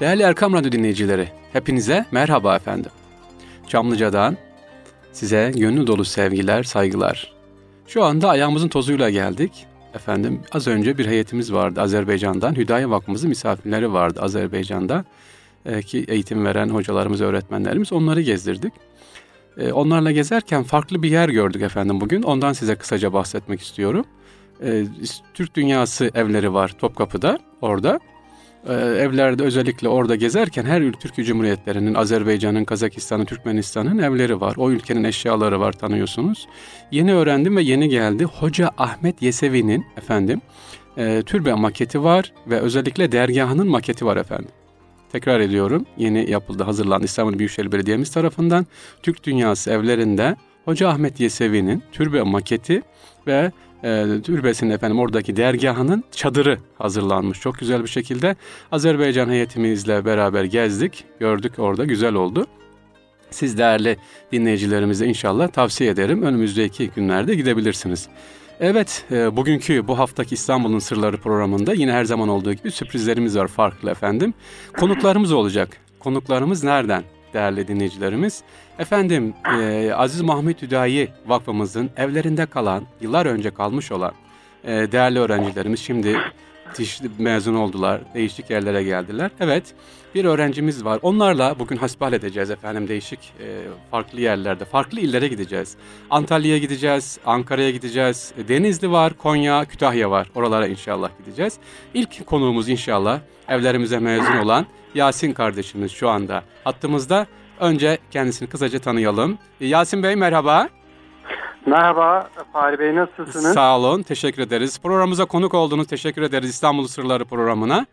Değerli Erkam Radyo dinleyicileri, hepinize merhaba efendim. Çamlıca'dan size gönlü dolu sevgiler, saygılar. Şu anda ayağımızın tozuyla geldik. Efendim az önce bir heyetimiz vardı Azerbaycan'dan. Hüdayi Vakfımızın misafirleri vardı Azerbaycan'da. Ee, ki eğitim veren hocalarımız, öğretmenlerimiz onları gezdirdik. Ee, onlarla gezerken farklı bir yer gördük efendim bugün. Ondan size kısaca bahsetmek istiyorum. Ee, Türk Dünyası evleri var Topkapı'da orada. Ee, evlerde özellikle orada gezerken her Türkiye Cumhuriyetlerinin, Azerbaycan'ın, Kazakistan'ın, Türkmenistan'ın evleri var. O ülkenin eşyaları var tanıyorsunuz. Yeni öğrendim ve yeni geldi. Hoca Ahmet Yesevi'nin efendim e, türbe maketi var ve özellikle dergahının maketi var efendim. Tekrar ediyorum yeni yapıldı hazırlandı İstanbul Büyükşehir Belediye'miz tarafından Türk Dünyası evlerinde Hoca Ahmet Yesevi'nin türbe maketi ve e, türbesinin efendim oradaki dergahının çadırı hazırlanmış. Çok güzel bir şekilde Azerbaycan heyetimizle beraber gezdik, gördük orada güzel oldu. Siz değerli dinleyicilerimize inşallah tavsiye ederim. Önümüzdeki günlerde gidebilirsiniz. Evet, e, bugünkü bu haftaki İstanbul'un Sırları programında yine her zaman olduğu gibi sürprizlerimiz var farklı efendim. Konuklarımız olacak. Konuklarımız nereden? Değerli dinleyicilerimiz. Efendim e, Aziz Mahmut Hüdayi Vakfımızın evlerinde kalan, yıllar önce kalmış olan e, değerli öğrencilerimiz şimdi mezun oldular, değişik yerlere geldiler. Evet, bir öğrencimiz var. Onlarla bugün hasbihal edeceğiz efendim değişik e, farklı yerlerde, farklı illere gideceğiz. Antalya'ya gideceğiz, Ankara'ya gideceğiz. Denizli var, Konya, Kütahya var. Oralara inşallah gideceğiz. İlk konuğumuz inşallah evlerimize mezun olan Yasin kardeşimiz şu anda hattımızda. Önce kendisini kısaca tanıyalım. Yasin Bey merhaba. Merhaba Fahri Bey nasılsınız? Sağ olun teşekkür ederiz. Programımıza konuk olduğunuz teşekkür ederiz İstanbul Sırları programına.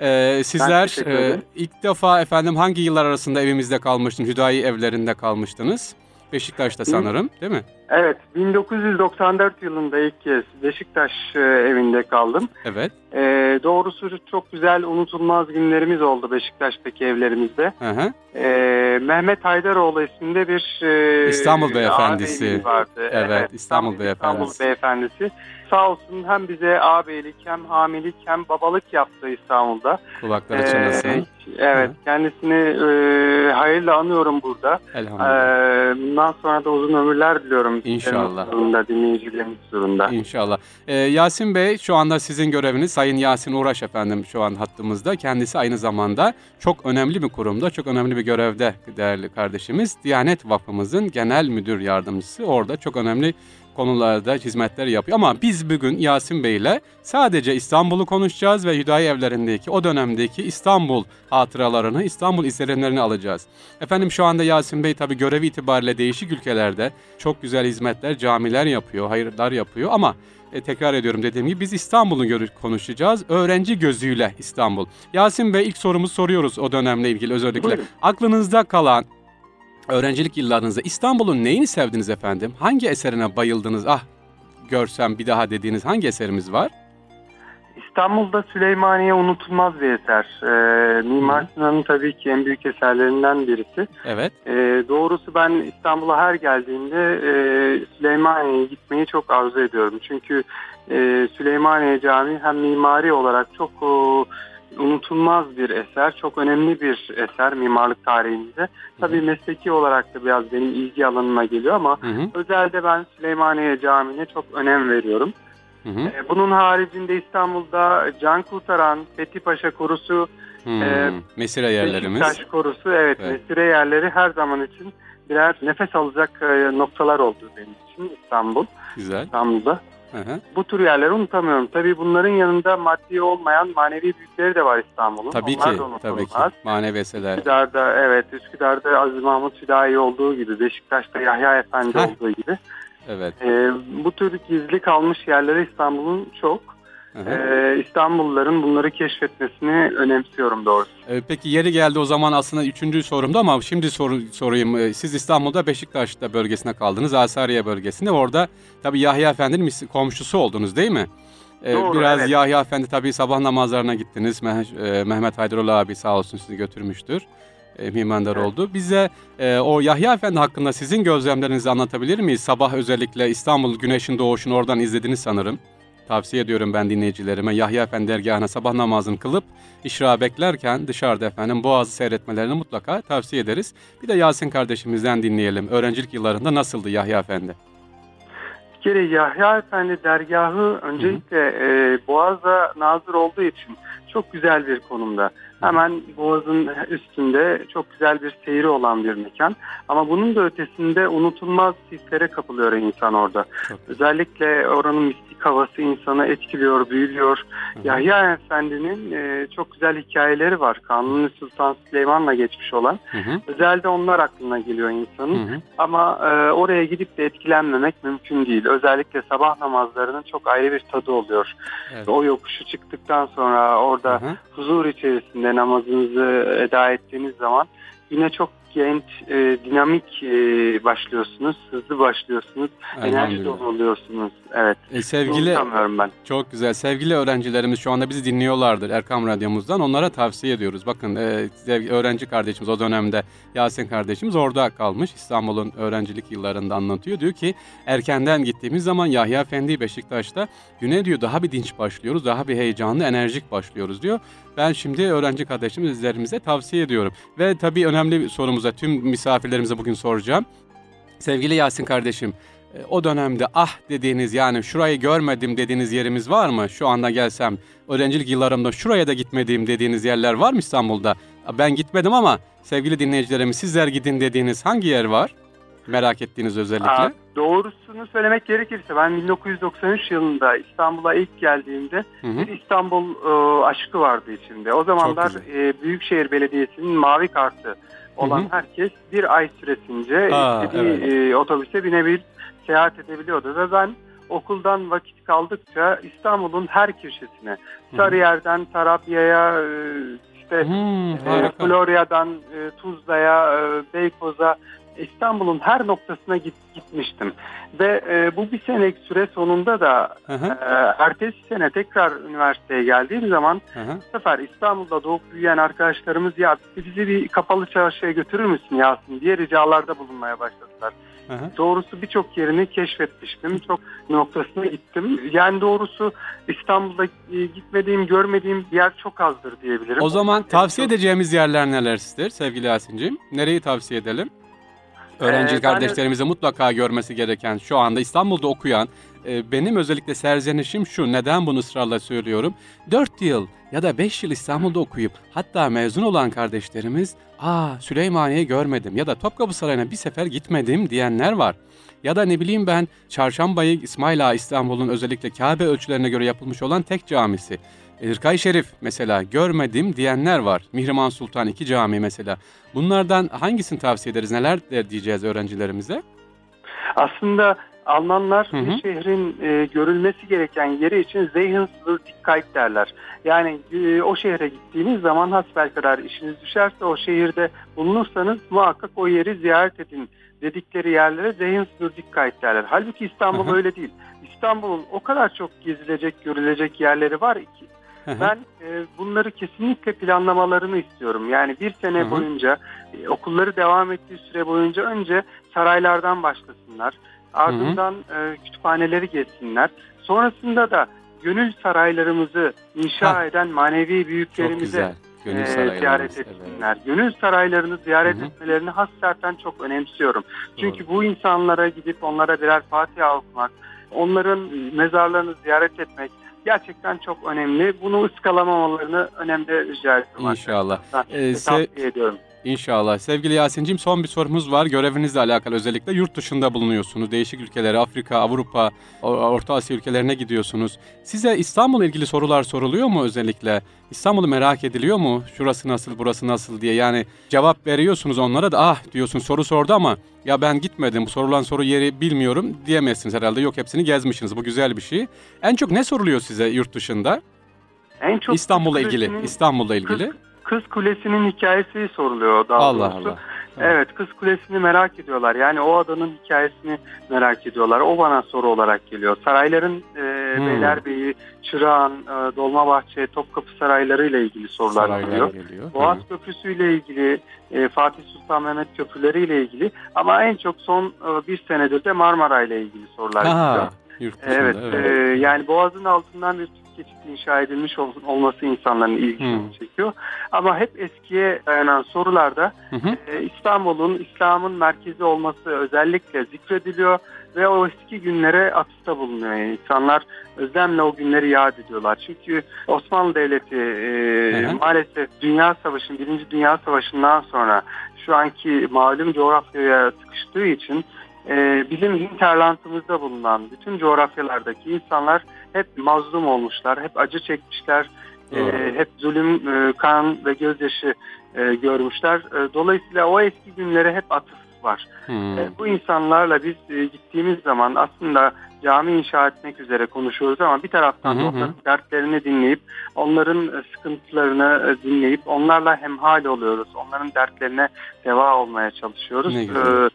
Ee, sizler e, ilk defa efendim hangi yıllar arasında evimizde kalmıştınız? Hüdayi evlerinde kalmıştınız. Beşiktaş'ta sanırım değil mi? Evet 1994 yılında ilk kez Beşiktaş e, evinde kaldım. Evet. E, doğrusu çok güzel unutulmaz günlerimiz oldu Beşiktaş'taki evlerimizde. Hı hı. E, Mehmet Haydaroğlu isminde bir e, İstanbul Beyefendisi. Vardı. Evet, evet İstanbul, Beyefendisi. İstanbul Beyefendisi. Sağ olsun hem bize ağabeylik hem hamilik hem babalık yaptı İstanbul'da. Kulakları çınlasın. Ee, evet kendisini e, hayırla anıyorum burada. Elhamdülillah. Ee, bundan sonra da uzun ömürler diliyorum. İnşallah. Zorunda, dinleyicilerimiz zorunda. İnşallah. Ee, Yasin Bey şu anda sizin göreviniz Sayın Yasin Uğraş efendim şu an hattımızda. Kendisi aynı zamanda çok önemli bir kurumda, çok önemli bir görevde değerli kardeşimiz. Diyanet Vakfımızın genel müdür yardımcısı orada çok önemli konularda hizmetler yapıyor. Ama biz bugün Yasin Bey ile sadece İstanbul'u konuşacağız ve Hüdayi evlerindeki o dönemdeki İstanbul hatıralarını, İstanbul izlenimlerini alacağız. Efendim şu anda Yasin Bey tabi görevi itibariyle değişik ülkelerde çok güzel hizmetler, camiler yapıyor, hayırlar yapıyor ama e, tekrar ediyorum dediğim gibi biz İstanbul'u konuşacağız. Öğrenci gözüyle İstanbul. Yasin Bey ilk sorumuzu soruyoruz o dönemle ilgili özellikle. Buyurun. Aklınızda kalan öğrencilik yıllarınızda İstanbul'un neyini sevdiniz efendim? Hangi eserine bayıldınız? Ah görsem bir daha dediğiniz hangi eserimiz var? İstanbul'da Süleymaniye unutulmaz bir eser. Ee, Mimar Sinan'ın tabii ki en büyük eserlerinden birisi. Evet. Ee, doğrusu ben İstanbul'a her geldiğimde e, Süleymaniye'ye gitmeyi çok arzu ediyorum. Çünkü e, Süleymaniye Camii hem mimari olarak çok o, unutulmaz bir eser, çok önemli bir eser mimarlık tarihimizde. Tabii mesleki olarak da biraz benim ilgi alanıma geliyor ama hı hı. özelde ben Süleymaniye Camii'ne çok önem veriyorum. Hı hı. Ee, bunun haricinde İstanbul'da Can Kurtaran, Fethi Paşa Korusu, hmm. e, Mesire yerlerimiz. Beşiktaş Korusu, evet, evet mesire yerleri her zaman için birer nefes alacak e, noktalar oldu benim için İstanbul. Güzel. İstanbul'da. Hı hı. Bu tür yerleri unutamıyorum. Tabii bunların yanında maddi olmayan manevi büyükleri de var İstanbul'un. Tabii Onlar ki, tabii ki. Manevi eserler. Üsküdar'da, evet, Üsküdar'da Aziz Mahmut Hüdayi olduğu gibi, Beşiktaş'ta Yahya Efendi Heh. olduğu gibi. Evet. Ee, bu tür gizli kalmış yerleri İstanbul'un çok. Ee, İstanbulluların bunları keşfetmesini önemsiyorum doğrusu. Ee, peki yeri geldi o zaman aslında üçüncü sorumda ama şimdi soru, sorayım. Ee, siz İstanbul'da Beşiktaş'ta bölgesine kaldınız. Asariye bölgesinde. Orada tabii Yahya Efendi'nin komşusu oldunuz değil mi? Ee, Doğru, biraz evet. Yahya Efendi tabii sabah namazlarına gittiniz. Meh- e, Mehmet Haydaroğlu abi sağ olsun sizi götürmüştür. E, mimandar evet. oldu. Bize e, o Yahya Efendi hakkında sizin gözlemlerinizi anlatabilir miyiz? Sabah özellikle İstanbul güneşin doğuşunu oradan izlediniz sanırım tavsiye ediyorum ben dinleyicilerime. Yahya Efendi dergahına sabah namazını kılıp işra beklerken dışarıda efendim Boğaz'ı seyretmelerini mutlaka tavsiye ederiz. Bir de Yasin kardeşimizden dinleyelim. Öğrencilik yıllarında nasıldı Yahya Efendi? Bir kere Yahya Efendi dergahı öncelikle e, Boğaz'a nazır olduğu için çok güzel bir konumda. Hemen Boğaz'ın üstünde çok güzel bir seyri olan bir mekan. Ama bunun da ötesinde unutulmaz hislere kapılıyor insan orada. Özellikle oranın mistik havası insanı etkiliyor, büyülüyor. Hı-hı. Yahya Efendi'nin e, çok güzel hikayeleri var. Kanuni Sultan Süleyman'la geçmiş olan. Hı-hı. Özellikle onlar aklına geliyor insanın. Hı-hı. Ama e, oraya gidip de etkilenmemek mümkün değil. Özellikle sabah namazlarının çok ayrı bir tadı oluyor. Evet. O yokuşu çıktıktan sonra orada Hı-hı. huzur içerisinde namazınızı eda ettiğiniz zaman yine çok genç, e, dinamik e, başlıyorsunuz, hızlı başlıyorsunuz, enerji dolu oluyorsunuz. Evet. E, sevgili, ben. Çok güzel. Sevgili öğrencilerimiz şu anda bizi dinliyorlardır Erkam Radyomuzdan. Onlara tavsiye ediyoruz. Bakın e, öğrenci kardeşimiz o dönemde Yasin kardeşimiz orada kalmış. İstanbul'un öğrencilik yıllarında anlatıyor. Diyor ki erkenden gittiğimiz zaman Yahya Efendi Beşiktaş'ta güne diyor daha bir dinç başlıyoruz, daha bir heyecanlı, enerjik başlıyoruz diyor. Ben şimdi öğrenci kardeşimizlerimize tavsiye ediyorum. Ve tabii önemli bir sorumuza tüm misafirlerimize bugün soracağım. Sevgili Yasin kardeşim, e, o dönemde ah dediğiniz yani şurayı görmedim dediğiniz yerimiz var mı? Şu anda gelsem öğrencilik yıllarımda şuraya da gitmediğim dediğiniz yerler var mı İstanbul'da? Ben gitmedim ama sevgili dinleyicilerimiz sizler gidin dediğiniz hangi yer var? Merak ettiğiniz özellikle. Aa, doğrusunu söylemek gerekirse ben 1993 yılında İstanbul'a ilk geldiğimde hı hı. bir İstanbul e, aşkı vardı içinde. O zamanlar e, Büyükşehir Belediyesi'nin mavi kartı olan hı hı. herkes bir ay süresince Aa, istediği evet. e, otobüse binebilir, seyahat edebiliyordu ve ben okuldan vakit kaldıkça İstanbul'un her köşesine, Sarıyer'den Tarabya'ya, e, işte hmm, e, Florya'dan e, Tuzla'ya, e, Beykoz'a İstanbul'un her noktasına git, gitmiştim. Ve e, bu bir senelik süre sonunda da hı hı. E, ertesi sene tekrar üniversiteye geldiğim zaman hı hı. bu sefer İstanbul'da doğup büyüyen arkadaşlarımız ya bizi bir kapalı çarşıya götürür müsün Yasin diye ricalarda bulunmaya başladılar. Hı hı. Doğrusu birçok yerini keşfetmiştim. Çok noktasına gittim. Yani doğrusu İstanbul'da e, gitmediğim, görmediğim bir yer çok azdır diyebilirim. O zaman tavsiye edeceğimiz yerler nelerdir sevgili Yasin'ciğim? Nereyi tavsiye edelim? Öğrenci ee, kardeşlerimize mutlaka görmesi gereken, şu anda İstanbul'da okuyan, e, benim özellikle serzenişim şu, neden bunu ısrarla söylüyorum? 4 yıl ya da 5 yıl İstanbul'da okuyup hatta mezun olan kardeşlerimiz, ''Aa Süleymaniye'yi görmedim ya da Topkapı Sarayı'na bir sefer gitmedim.'' diyenler var. Ya da ne bileyim ben Çarşambayı İsmail Ağa İstanbul'un özellikle Kabe ölçülerine göre yapılmış olan tek camisi. Irkay Şerif mesela görmedim diyenler var. Mihrimah Sultan iki cami mesela. Bunlardan hangisini tavsiye ederiz? Neler diyeceğiz öğrencilerimize? Aslında Almanlar hı hı. bir şehrin e, görülmesi gereken yeri için Sehenswürdigkeit derler. Yani e, o şehre gittiğiniz zaman hasbelkader işiniz düşerse o şehirde bulunursanız muhakkak o yeri ziyaret edin dedikleri yerlere Sehenswürdigkeit derler. Halbuki İstanbul hı hı. öyle değil. İstanbul'un o kadar çok gezilecek, görülecek yerleri var ki ben e, bunları kesinlikle planlamalarını istiyorum. Yani bir sene Hı-hı. boyunca e, okulları devam ettiği süre boyunca önce saraylardan başlasınlar. Ardından e, kütüphaneleri gezsinler. Sonrasında da gönül saraylarımızı inşa ha. eden manevi büyüklerimize Gönül e, ziyaret etsinler. Evet. Gönül saraylarını ziyaret Hı-hı. etmelerini hassaten çok önemsiyorum. Çünkü Doğru. bu insanlara gidip onlara birer Fatiha okumak, onların mezarlarını ziyaret etmek, gerçekten çok önemli. Bunu ıskalamamalarını önemli rica ediyorum. İnşallah. Ee, tavsiye ediyorum. İnşallah. Sevgili Yasin'cim son bir sorumuz var. Görevinizle alakalı özellikle yurt dışında bulunuyorsunuz. Değişik ülkelere, Afrika, Avrupa, Orta Asya ülkelerine gidiyorsunuz. Size İstanbul'la ilgili sorular soruluyor mu özellikle? İstanbul'u merak ediliyor mu? Şurası nasıl, burası nasıl diye. Yani cevap veriyorsunuz onlara da ah diyorsun soru sordu ama ya ben gitmedim sorulan soru yeri bilmiyorum diyemezsiniz herhalde. Yok hepsini gezmişsiniz. Bu güzel bir şey. En çok ne soruluyor size yurt dışında? En çok İstanbul'la ilgili. İstanbul'la ilgili. Kız, Kız Kulesi'nin hikayesi soruluyor daha Allah doğrusu. Allah. Evet Kız Kulesi'ni merak ediyorlar. Yani o adanın hikayesini merak ediyorlar. O bana soru olarak geliyor. Sarayların e, hmm. Beylerbeyi, Çırağan, e, Dolmabahçe, Topkapı sarayları ile ilgili sorular Saraylar geliyor. geliyor. Boğaz hmm. Köprüsü ile ilgili, e, Fatih Sultan Mehmet Köprüleri ile ilgili ama en çok son e, bir senedir de Marmara ile ilgili sorular Aha. geliyor. Evet, evet. e, yani Boğaz'ın altından bir geçit inşa edilmiş ol- olması insanların ilgisini Hmm. çekiyor. Ama hep eskiye dayanan sorularda e, İstanbul'un İslam'ın merkezi olması özellikle zikrediliyor ve o eski günlere atıfta bulunuyor. Yani insanlar özlemle o günleri yad ediyorlar. Çünkü Osmanlı Devleti e, maalesef Dünya Savaşı'nın, Birinci Dünya Savaşı'ndan sonra şu anki malum coğrafyaya sıkıştığı için e, bizim hinterlandımızda bulunan bütün coğrafyalardaki insanlar hep mazlum olmuşlar, hep acı çekmişler, e, hep zulüm, e, kan ve gözyaşı e, görmüşler. E, dolayısıyla o eski günlere hep atıf var. Hmm. E, bu insanlarla biz e, gittiğimiz zaman aslında cami inşa etmek üzere konuşuyoruz ama bir taraftan Hı hı onların dertlerini dinleyip, onların e, sıkıntılarını e, dinleyip onlarla hemhal oluyoruz. Onların dertlerine deva olmaya çalışıyoruz. Güzel.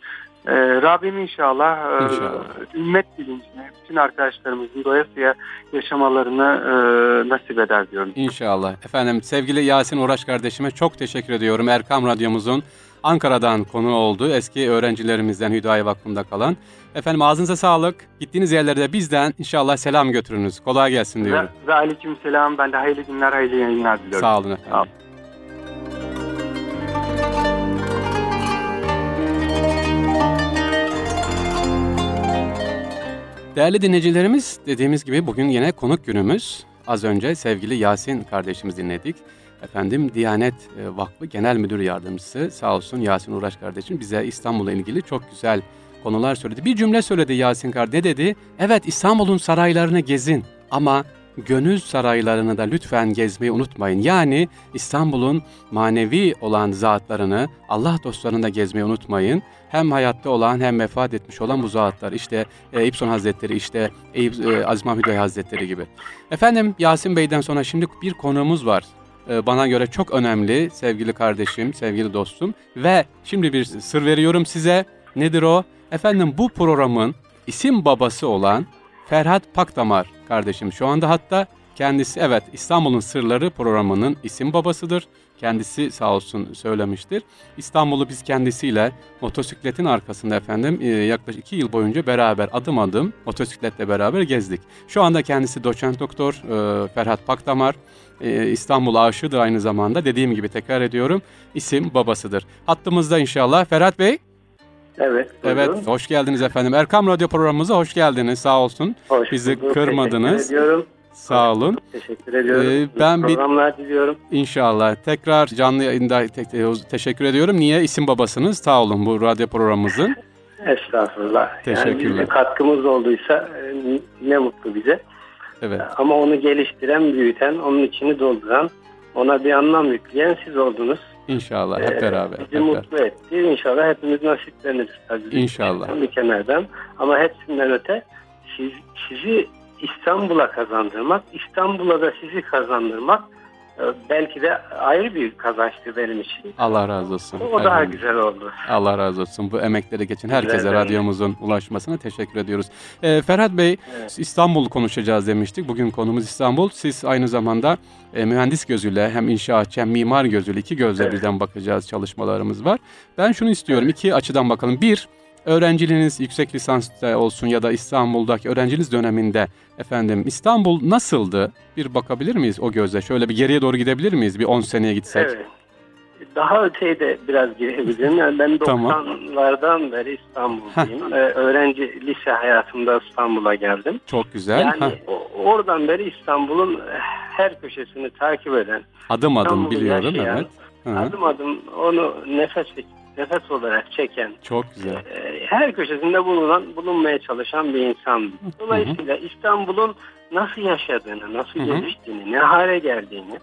E, e, Rabbim inşallah, e, İnşallah. ümmet bilincine, bütün arkadaşlarımızın doyasıya yaşamalarını e, nasip eder diyorum. İnşallah. Efendim sevgili Yasin Uğraş kardeşime çok teşekkür ediyorum. Erkam Radyomuzun Ankara'dan konu oldu. Eski öğrencilerimizden Hüdayi Vakfı'nda kalan. Efendim ağzınıza sağlık. Gittiğiniz yerlerde bizden inşallah selam götürünüz. Kolay gelsin diyorum. Ve, ve aleyküm selam. Ben de hayırlı günler, hayırlı yayınlar diliyorum. Sağ olun efendim. Sağ olun. Değerli dinleyicilerimiz dediğimiz gibi bugün yine konuk günümüz. Az önce sevgili Yasin kardeşimiz dinledik. Efendim Diyanet e, Vakfı Genel Müdür Yardımcısı sağ olsun Yasin Uğraş kardeşim bize İstanbul'la ilgili çok güzel konular söyledi. Bir cümle söyledi Yasin kardeş ne dedi? Evet İstanbul'un saraylarını gezin ama gönül saraylarını da lütfen gezmeyi unutmayın. Yani İstanbul'un manevi olan zatlarını, Allah dostlarını da gezmeyi unutmayın. Hem hayatta olan hem vefat etmiş olan bu zatlar. İşte e, İbson Hazretleri, işte e, Aziz Mahmud Bey Hazretleri gibi. Efendim Yasin Bey'den sonra şimdi bir konuğumuz var. E, bana göre çok önemli sevgili kardeşim, sevgili dostum. Ve şimdi bir sır veriyorum size. Nedir o? Efendim bu programın isim babası olan Ferhat Pakdamar kardeşim şu anda hatta kendisi evet İstanbul'un Sırları programının isim babasıdır. Kendisi sağ olsun söylemiştir. İstanbul'u biz kendisiyle motosikletin arkasında efendim e, yaklaşık iki yıl boyunca beraber adım adım motosikletle beraber gezdik. Şu anda kendisi doçent doktor e, Ferhat Pakdamar. E, İstanbul aşığıdır aynı zamanda. Dediğim gibi tekrar ediyorum isim babasıdır. Hattımızda inşallah Ferhat Bey. Evet. buyurun. Evet, hoş geldiniz efendim. Erkam Radyo programımıza hoş geldiniz. Sağ olsun. Hoş bizi bulduk. kırmadınız. Teşekkür ediyorum. Sağ olun. Teşekkür ediyorum. Ee, ben bir- programlar diliyorum. İnşallah. Tekrar canlı yayında te- te- teşekkür ediyorum. Niye? İsim babasınız. Sağ olun bu radyo programımızın. Estağfurullah. Yani Teşekkürler. bizim katkımız olduysa e, ne mutlu bize. Evet. Ama onu geliştiren, büyüten, onun içini dolduran, ona bir anlam yükleyen siz oldunuz. İnşallah. Ee, Hep beraber. Bizi Hep beraber. mutlu etti. İnşallah hepimiz nasipleniriz tabii. İnşallah. Bir kenardan. Ama hepsinden öte siz, sizi İstanbul'a kazandırmak, İstanbul'a da sizi kazandırmak belki de ayrı bir kazançtı benim için. Allah razı olsun. O daha güzel oldu. Allah razı olsun. Bu emekleri geçen herkese ederim. radyomuzun ulaşmasına teşekkür ediyoruz. Ee, Ferhat Bey, Evet. İstanbul konuşacağız demiştik. Bugün konumuz İstanbul. Siz aynı zamanda e, mühendis gözüyle hem inşaatçı hem mimar gözüyle iki gözle Evet. birden bakacağız çalışmalarımız var. Ben şunu istiyorum. iki açıdan bakalım. Bir, öğrenciliğiniz yüksek lisansta olsun ya da İstanbul'daki öğrenciliğiniz döneminde efendim İstanbul nasıldı? Bir bakabilir miyiz o gözle? Şöyle bir geriye doğru gidebilir miyiz? Bir 10 seneye gitsek. Evet. Daha öteye de biraz girebilirim. Yani ben Tamam. 90'lardan beri İstanbul'dayım. Ee, öğrenci lise hayatımda İstanbul'a geldim. Çok güzel. Yani oradan beri İstanbul'un her köşesini takip eden, adım adım biliyorum yaşayan, evet. Hı. adım adım onu nefes nefes olarak çeken, Çok güzel. e, her köşesinde bulunan, bulunmaya çalışan bir insan. Dolayısıyla İstanbul'un nasıl yaşadığını, nasıl Hı hı. geliştiğini, ne hale geldiğini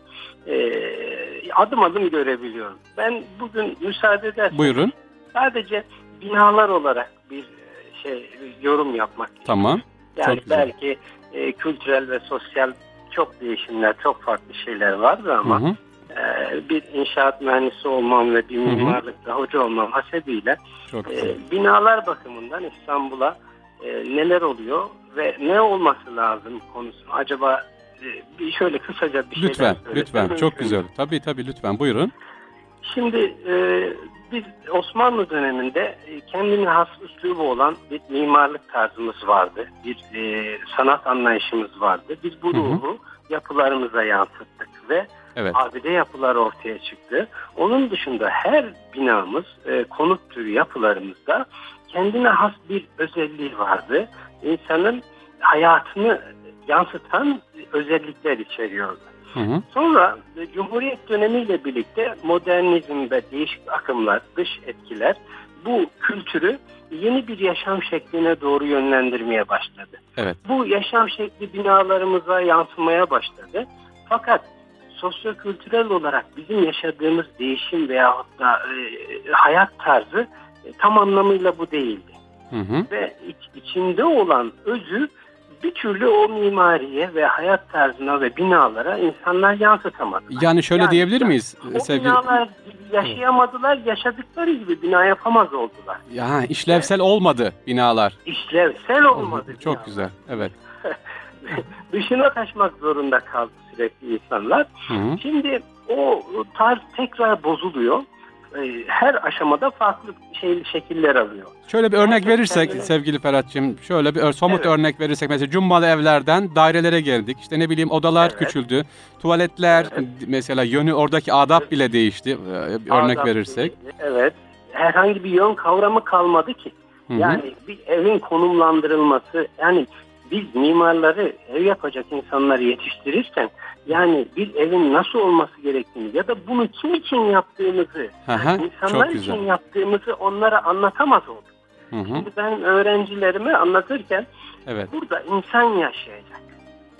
e, adım adım görebiliyorum. Ben bugün müsaade ederseniz Buyurun. sadece binalar olarak bir e, şey yorum yapmak Tamam. yani Çok güzel. belki e, kültürel ve sosyal çok değişimler, çok farklı şeyler vardı ama Hı hı. E, bir inşaat mühendisi olmam ve bir hı. mimarlıkta hoca olmam hasebiyle e, binalar bakımından İstanbul'a e, neler oluyor ve ne olması lazım konusunu acaba e, bir şöyle kısaca bir şeyler Lütfen, lütfen. mümkün Çok mü? güzel. Tabii tabii lütfen. Buyurun. Şimdi e, biz Osmanlı döneminde e, kendine has üslubu olan bir mimarlık tarzımız vardı. Bir e, sanat anlayışımız vardı. Biz bu Hı hı. ruhu yapılarımıza yansıttık ve Evet. abide yapılar ortaya çıktı. Onun dışında her binamız, e, konut türü yapılarımızda kendine has bir özelliği vardı. İnsanın hayatını yansıtan özellikler içeriyordu. Hı hı. Sonra e, Cumhuriyet dönemiyle birlikte modernizm ve değişik akımlar, dış etkiler bu kültürü yeni bir yaşam şekline doğru yönlendirmeye başladı. Evet. Bu yaşam şekli binalarımıza yansımaya başladı. Fakat sosyokültürel olarak bizim yaşadığımız değişim veyahut da e, hayat tarzı e, tam anlamıyla bu değildi. Hı hı. Ve iç- içinde olan özü bir türlü o mimariye ve hayat tarzına ve binalara insanlar yansıtamadı. Yani şöyle Yani diyebilir miyiz O sevgili? binalar yaşayamadılar, yaşadıkları gibi bina yapamaz oldular. Ya işlevsel olmadı binalar. İşlevsel olmadı. Çok binalar. güzel. Evet. Dışına taşmak zorunda kaldı sürekli insanlar. Hı hı. Şimdi o tarz tekrar bozuluyor. Ee, Her aşamada farklı şey şekiller alıyor. Şöyle bir örnek verirsek sevgili Ferhat'cığım şöyle bir somut Evet. örnek verirsek mesela cumbalı evlerden dairelere geldik. İşte ne bileyim odalar Evet. küçüldü. Tuvaletler Evet. mesela yönü oradaki adap bile değişti. Ee, örnek Adap verirsek. değildi. Evet. Herhangi bir yön kavramı kalmadı ki. Hı hı. Yani bir evin konumlandırılması yani biz mimarları ev yapacak insanları yetiştirirken yani bir evin nasıl olması gerektiğini ya da bunu kim için yaptığımızı hı, insanlar için yaptığımızı onlara anlatamaz olduk. Hı hı. Şimdi ben öğrencilerime anlatırken Evet. burada insan yaşayacak.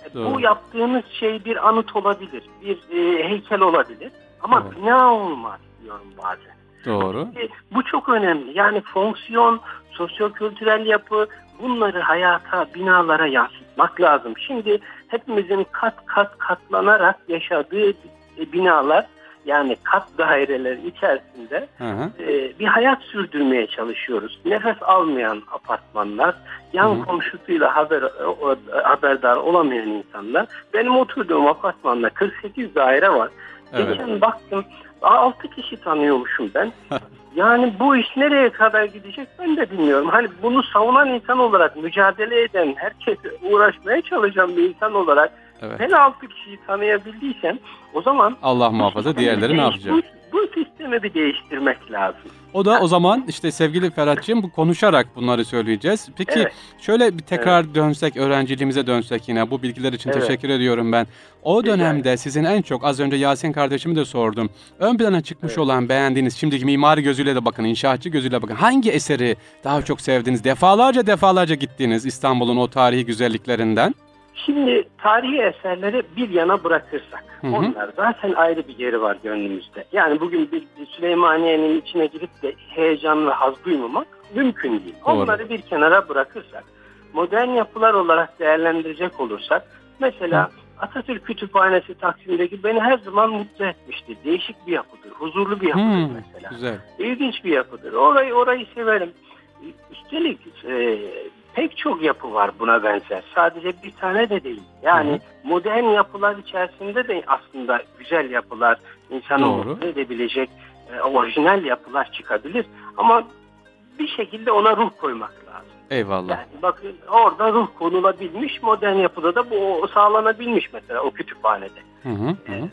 E, Doğru. Bu yaptığımız şey bir anıt olabilir, bir e, heykel olabilir ama Evet. bina olmaz diyorum bazen. Doğru. E, Bu çok önemli. Yani fonksiyon, sosyokültürel yapı bunları hayata, binalara yansıtmak lazım. Şimdi hepimizin kat kat katlanarak yaşadığı e, binalar yani kat daireler içerisinde Hı hı. e, bir hayat sürdürmeye çalışıyoruz. Nefes almayan apartmanlar, yan Hı hı. komşusuyla haber o- haberdar olamayan insanlar. Benim oturduğum apartmanda 48 daire var. Evet. Geçen baktım 6 kişi tanıyormuşum ben. yani bu iş nereye kadar gidecek ben de bilmiyorum. Hani bunu savunan insan olarak mücadele eden, herkese uğraşmaya çalışan bir insan olarak Evet. ben 6 kişiyi tanıyabildiysem o zaman Allah muhafaza diğerleri ne yapacak? Bu, bu sistemi bir değiştirmek lazım. O da o zaman işte sevgili Ferhat'cığım bu konuşarak bunları söyleyeceğiz. Peki Evet. şöyle bir tekrar dönsek, öğrenciliğimize dönsek yine bu bilgiler için Evet. teşekkür ediyorum ben. O dönemde sizin en çok az önce Yasin kardeşimi de sordum. Ön plana çıkmış Evet. olan beğendiğiniz şimdiki mimari gözüyle de bakın, inşaatçı gözüyle bakın. Hangi eseri daha çok sevdiniz? Defalarca defalarca gittiniz İstanbul'un o tarihi güzelliklerinden. Şimdi tarihi eserleri bir yana bırakırsak Hı hı. onlar zaten ayrı bir yeri var gönlümüzde. Yani bugün bir Süleymaniye'nin içine girip de heyecan ve haz duymamak mümkün değil. Doğru. Onları bir kenara bırakırsak modern yapılar olarak değerlendirecek olursak mesela Atatürk Kütüphanesi Taksim'deki beni her zaman mutlu etmişti. Değişik bir yapıdır, huzurlu bir yapıdır Hmm, mesela. güzel. İlginç bir yapıdır. Orayı orayı severim. Üstelik e, pek çok yapı var buna benzer. Sadece bir tane de değil. Yani Hı modern yapılar içerisinde de aslında güzel yapılar, insanı Doğru. mutlu edebilecek e, orijinal yapılar çıkabilir. Ama bir şekilde ona ruh koymak lazım. Eyvallah. Yani bakın orada ruh konulabilmiş, modern yapıda da bu sağlanabilmiş mesela o kütüphanede. Hı, hı hı. E,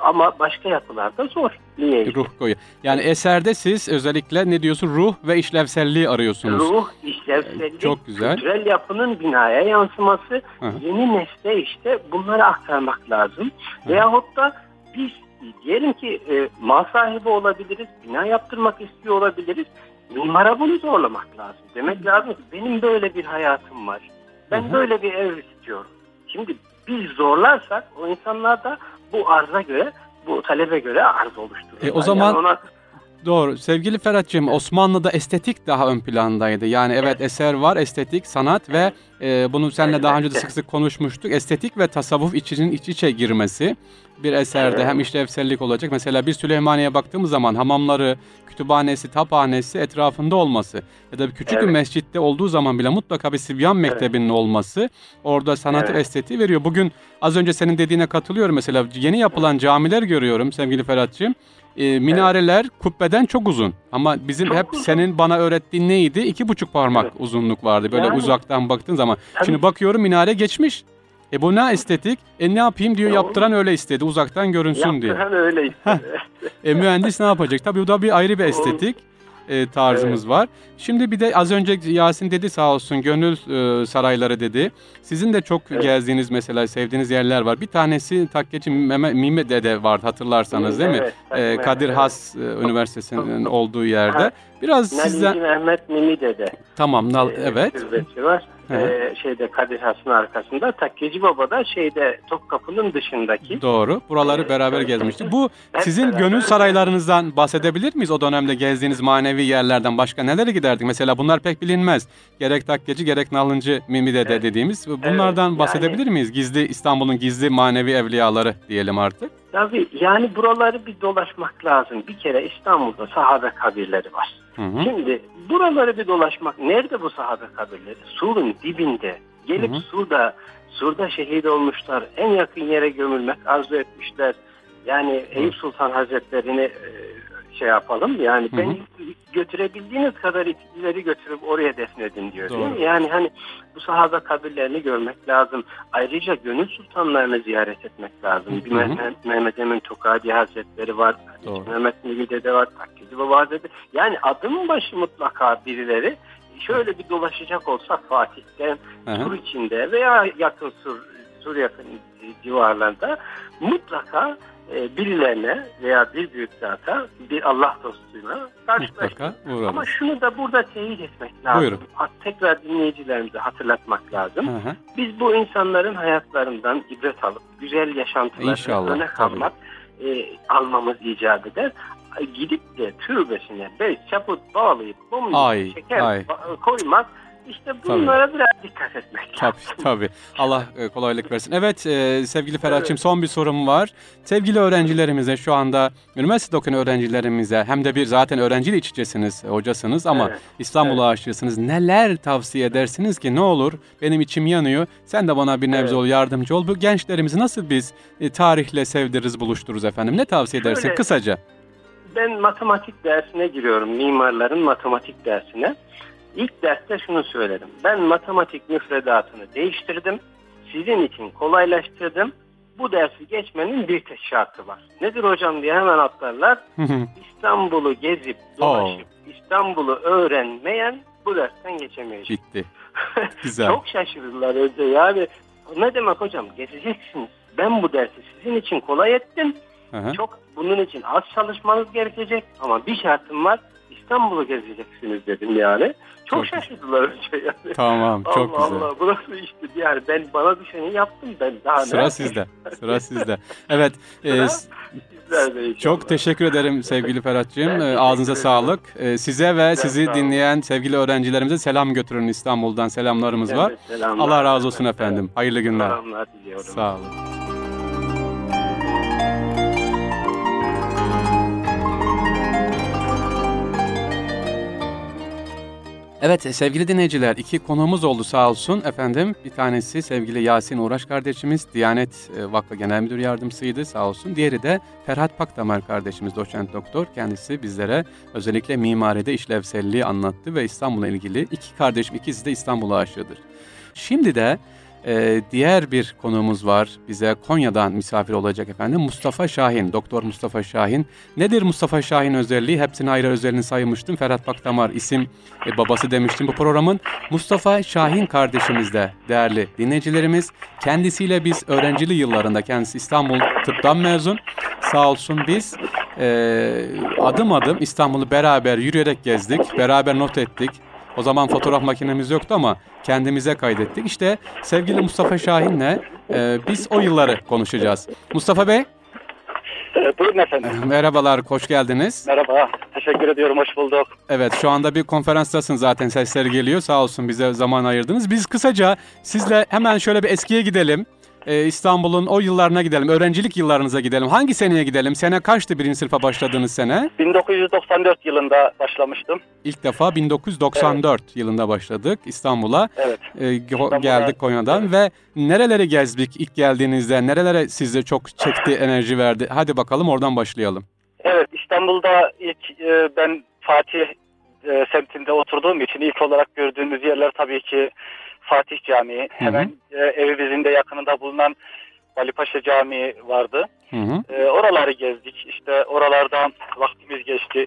Ama başka yapılarda zor. Niye? Ruh koyu. Yani eserde siz özellikle ne diyorsun? Ruh ve işlevselliği arıyorsunuz. Ruh, işlevsellik, Çok güzel. kültürel yapının binaya yansıması, Hı yeni nesle işte bunları aktarmak lazım. Hı. Veyahut da biz diyelim ki e, mal sahibi olabiliriz, bina yaptırmak istiyor olabiliriz. Mimara bunu zorlamak lazım. Demek lazım ki benim böyle bir hayatım var. Ben Hı böyle bir ev istiyorum. Şimdi biz zorlarsak o insanlar da bu arza göre, bu talebe göre arz oluştururlar. E, o zaman- Yani ona Doğru. Sevgili Ferhat'cığım Osmanlı'da estetik daha ön plandaydı. Yani evet eser var, estetik, sanat ve e, bunu seninle daha önce de sık sık konuşmuştuk. Estetik ve tasavvuf içinin iç içe girmesi bir eserde Evet. hem işlevsellik olacak. Mesela bir Süleymaniye'ye baktığımız zaman hamamları, kütüphanesi, taphanesi etrafında olması ya da bir küçük bir Evet. mescitte olduğu zaman bile mutlaka bir Sibyan mektebinin olması orada sanatı Evet. estetiği veriyor. Bugün az önce senin dediğine katılıyorum mesela yeni yapılan camiler görüyorum sevgili Ferhat'cığım. e, minareler kubbeden çok uzun. Ama bizim Çok hep uzun. senin bana öğrettiğin neydi? İki buçuk parmak Evet. uzunluk vardı. Böyle Yani. uzaktan baktığın zaman. Tabii. Şimdi bakıyorum minare geçmiş. E bu ne estetik? E ne yapayım diyor yaptıran öyle istedi uzaktan görünsün diye. Yaptıran öyle işte. E mühendis ne yapacak? Tabii bu da bir ayrı bir estetik e, tarzımız var. Şimdi bir de az önce Yasin dedi sağ olsun gönül e, sarayları dedi. Sizin de çok Evet. gezdiğiniz mesela sevdiğiniz yerler var. Bir tanesi Takkeci Meme, Mime Dede vardı hatırlarsanız değil mi? Evet, E, evet, Kadir evet. Has e, Üniversitesi'nin olduğu yerde. Biraz Nalinci sizden Mehmet Mimi Dede. tamam nal, e, evet. türbesi var. E, şeyde Kadir Has'ın arkasında. Takkeci Baba da şeyde Topkapı'nın dışındaki. Doğru. Buraları Evet, beraber evet. gezmiştik. Bu sizin beraber. gönül saraylarınızdan bahsedebilir miyiz? O dönemde gezdiğiniz manevi yerlerden başka nelere giderdik? Mesela bunlar pek bilinmez. Gerek Takkeci gerek Nalıncı Mimi Dede Evet. dediğimiz. Bunlardan yani- bahsedebilir miyiz? Gizli İstanbul'un gizli manevi evliyaları diyelim artık. Tabii yani buraları bir dolaşmak lazım. Bir kere İstanbul'da sahabe kabirleri var. Hı hı. Şimdi buraları bir dolaşmak. Nerede bu sahabe kabirleri? Sur'un dibinde. Gelip Hı hı. Sur'da, Sur'da şehit olmuşlar. En yakın yere gömülmek arzu etmişler. Yani Eyüp Sultan Hazretleri'ni e, şey yapalım. Yani Hı ben hı. götürebildiğiniz kadar ileri götürüp oraya defnedin diyor. Değil Doğru. mi? Yani hani bu sahabe kabirlerini görmek lazım. Ayrıca gönül sultanlarını ziyaret etmek lazım. Bir. Mehmet, Mehmet Emin Tokadi Hazretleri var. Doğru. Mehmet Nuri Dede var. Takkezi Baba Hazretleri. Yani adım başı mutlaka birileri şöyle bir dolaşacak olsak Fatih'te, Hı hı. Sur içinde veya yakın Sur, Sur yakın civarlarında mutlaka e, birilerine veya bir büyük zata bir Allah dostuyla uğrarız. Ama şunu da burada teyit etmek lazım. Buyurun. Tekrar dinleyicilerimize hatırlatmak lazım. Hı hı. Biz bu insanların hayatlarından ibret alıp güzel yaşantılarını İnşallah, örnek tabii. almak, e, almamız icap eder. Gidip de türbesine bez çaput bağlayıp mum Ay, şeker ay. koymak işte bunlara biraz dikkat etmek Tabii lazım. tabii. Allah e, kolaylık versin. Evet e, sevgili Ferhat'cığım son bir sorum var. Sevgili öğrencilerimize şu anda üniversitede okuyan öğrencilerimize hem de bir zaten öğrenciyle iç içesiniz, e, hocasınız ama Evet, İstanbul'a aşığısınız. Neler tavsiye edersiniz ki ne olur benim içim yanıyor. Sen de bana bir nebze Evet. ol yardımcı ol. Bu gençlerimizi nasıl biz e, tarihle sevdiririz, buluştururuz efendim? Ne tavsiye edersin Şöyle- kısaca? Ben matematik dersine giriyorum. Mimarların matematik dersine. İlk derste şunu söyledim. Ben matematik müfredatını değiştirdim. Sizin için kolaylaştırdım. Bu dersi geçmenin bir tek şartı var. Nedir hocam diye hemen atlarlar. İstanbul'u gezip dolaşıp İstanbul'u öğrenmeyen bu dersten geçemeyecek. Bitti. Güzel. Çok şaşırırlar önce yani. Ne demek hocam gezeceksiniz. Ben bu dersi sizin için kolay ettim. Hı hı. Çok bunun için az çalışmanız gerekecek ama bir şartım var. İstanbul'u gezeceksiniz dedim yani. Çok, Çok şaşırdılar önce yani. Tamam çok Allah güzel. Allah burası işte yani ben bana düşeni yaptım ben daha ne Sıra sizde. Sıra sizde. Evet. e, Sıra inşallah. Çok teşekkür ederim sevgili Ferhat'cığım. Ben Ağzınıza ederim. sağlık. Ee, Size ve sizi sağ olun. dinleyen sevgili öğrencilerimize selam götürün İstanbul'dan. Selamlarımız Evet, var. selamlar. Allah razı olsun efendim. Hayırlı günler. Selamlar diliyorum. Sağ olun. Evet sevgili dinleyiciler iki konuğumuz oldu sağ olsun efendim. Bir tanesi sevgili Yasin Uğraş kardeşimiz Diyanet e, Vakfı Genel Müdür Yardımcısıydı sağ olsun. Diğeri de Ferhat Pakdamar kardeşimiz doçent doktor. Kendisi bizlere özellikle mimaride işlevselliği anlattı ve İstanbul'la ilgili iki kardeşim ikisi de İstanbul'a aşığıdır. Şimdi de e, diğer bir konuğumuz var. Bize Konya'dan misafir olacak efendim. Mustafa Şahin, Doktor Mustafa Şahin. Nedir Mustafa Şahin özelliği? Hepsini ayrı özelliğini saymıştım. Ferhat Bakdamar isim e, babası demiştim bu programın. Mustafa Şahin kardeşimiz de değerli dinleyicilerimiz. Kendisiyle biz öğrencili yıllarında kendisi İstanbul Tıp'tan mezun. Sağ olsun biz e, adım adım İstanbul'u beraber yürüyerek gezdik. Beraber not ettik. O zaman fotoğraf makinemiz yoktu ama kendimize kaydettik. İşte sevgili Mustafa Şahin'le e, biz o yılları konuşacağız. Mustafa Bey, Ee, buyurun efendim. merhabalar, hoş geldiniz. Merhaba. Teşekkür ediyorum. Hoş bulduk. Evet, şu anda bir konferanstasın zaten sesleri geliyor. Sağ olsun bize zaman ayırdınız. Biz kısaca sizle hemen şöyle bir eskiye gidelim. Ee, İstanbul'un o yıllarına gidelim. Öğrencilik yıllarınıza gidelim. Hangi seneye gidelim? Sene kaçtı birinci sınıfa başladığınız sene? 1994 yılında başlamıştım. İlk defa 1994 yılında başladık İstanbul'a. Evet. Ee, go- geldik Konya'dan ve nereleri gezdik ilk geldiğinizde? Nerelere size çok çekti, enerji verdi? Hadi bakalım oradan başlayalım. Evet İstanbul'da ilk e, ben Fatih e, semtinde oturduğum için ilk olarak gördüğümüz yerler tabii ki Fatih Camii. Hemen e, evimizin de yakınında bulunan Valipaşa Camii vardı. Hı hı. E, oraları gezdik. İşte oralardan vaktimiz geçti.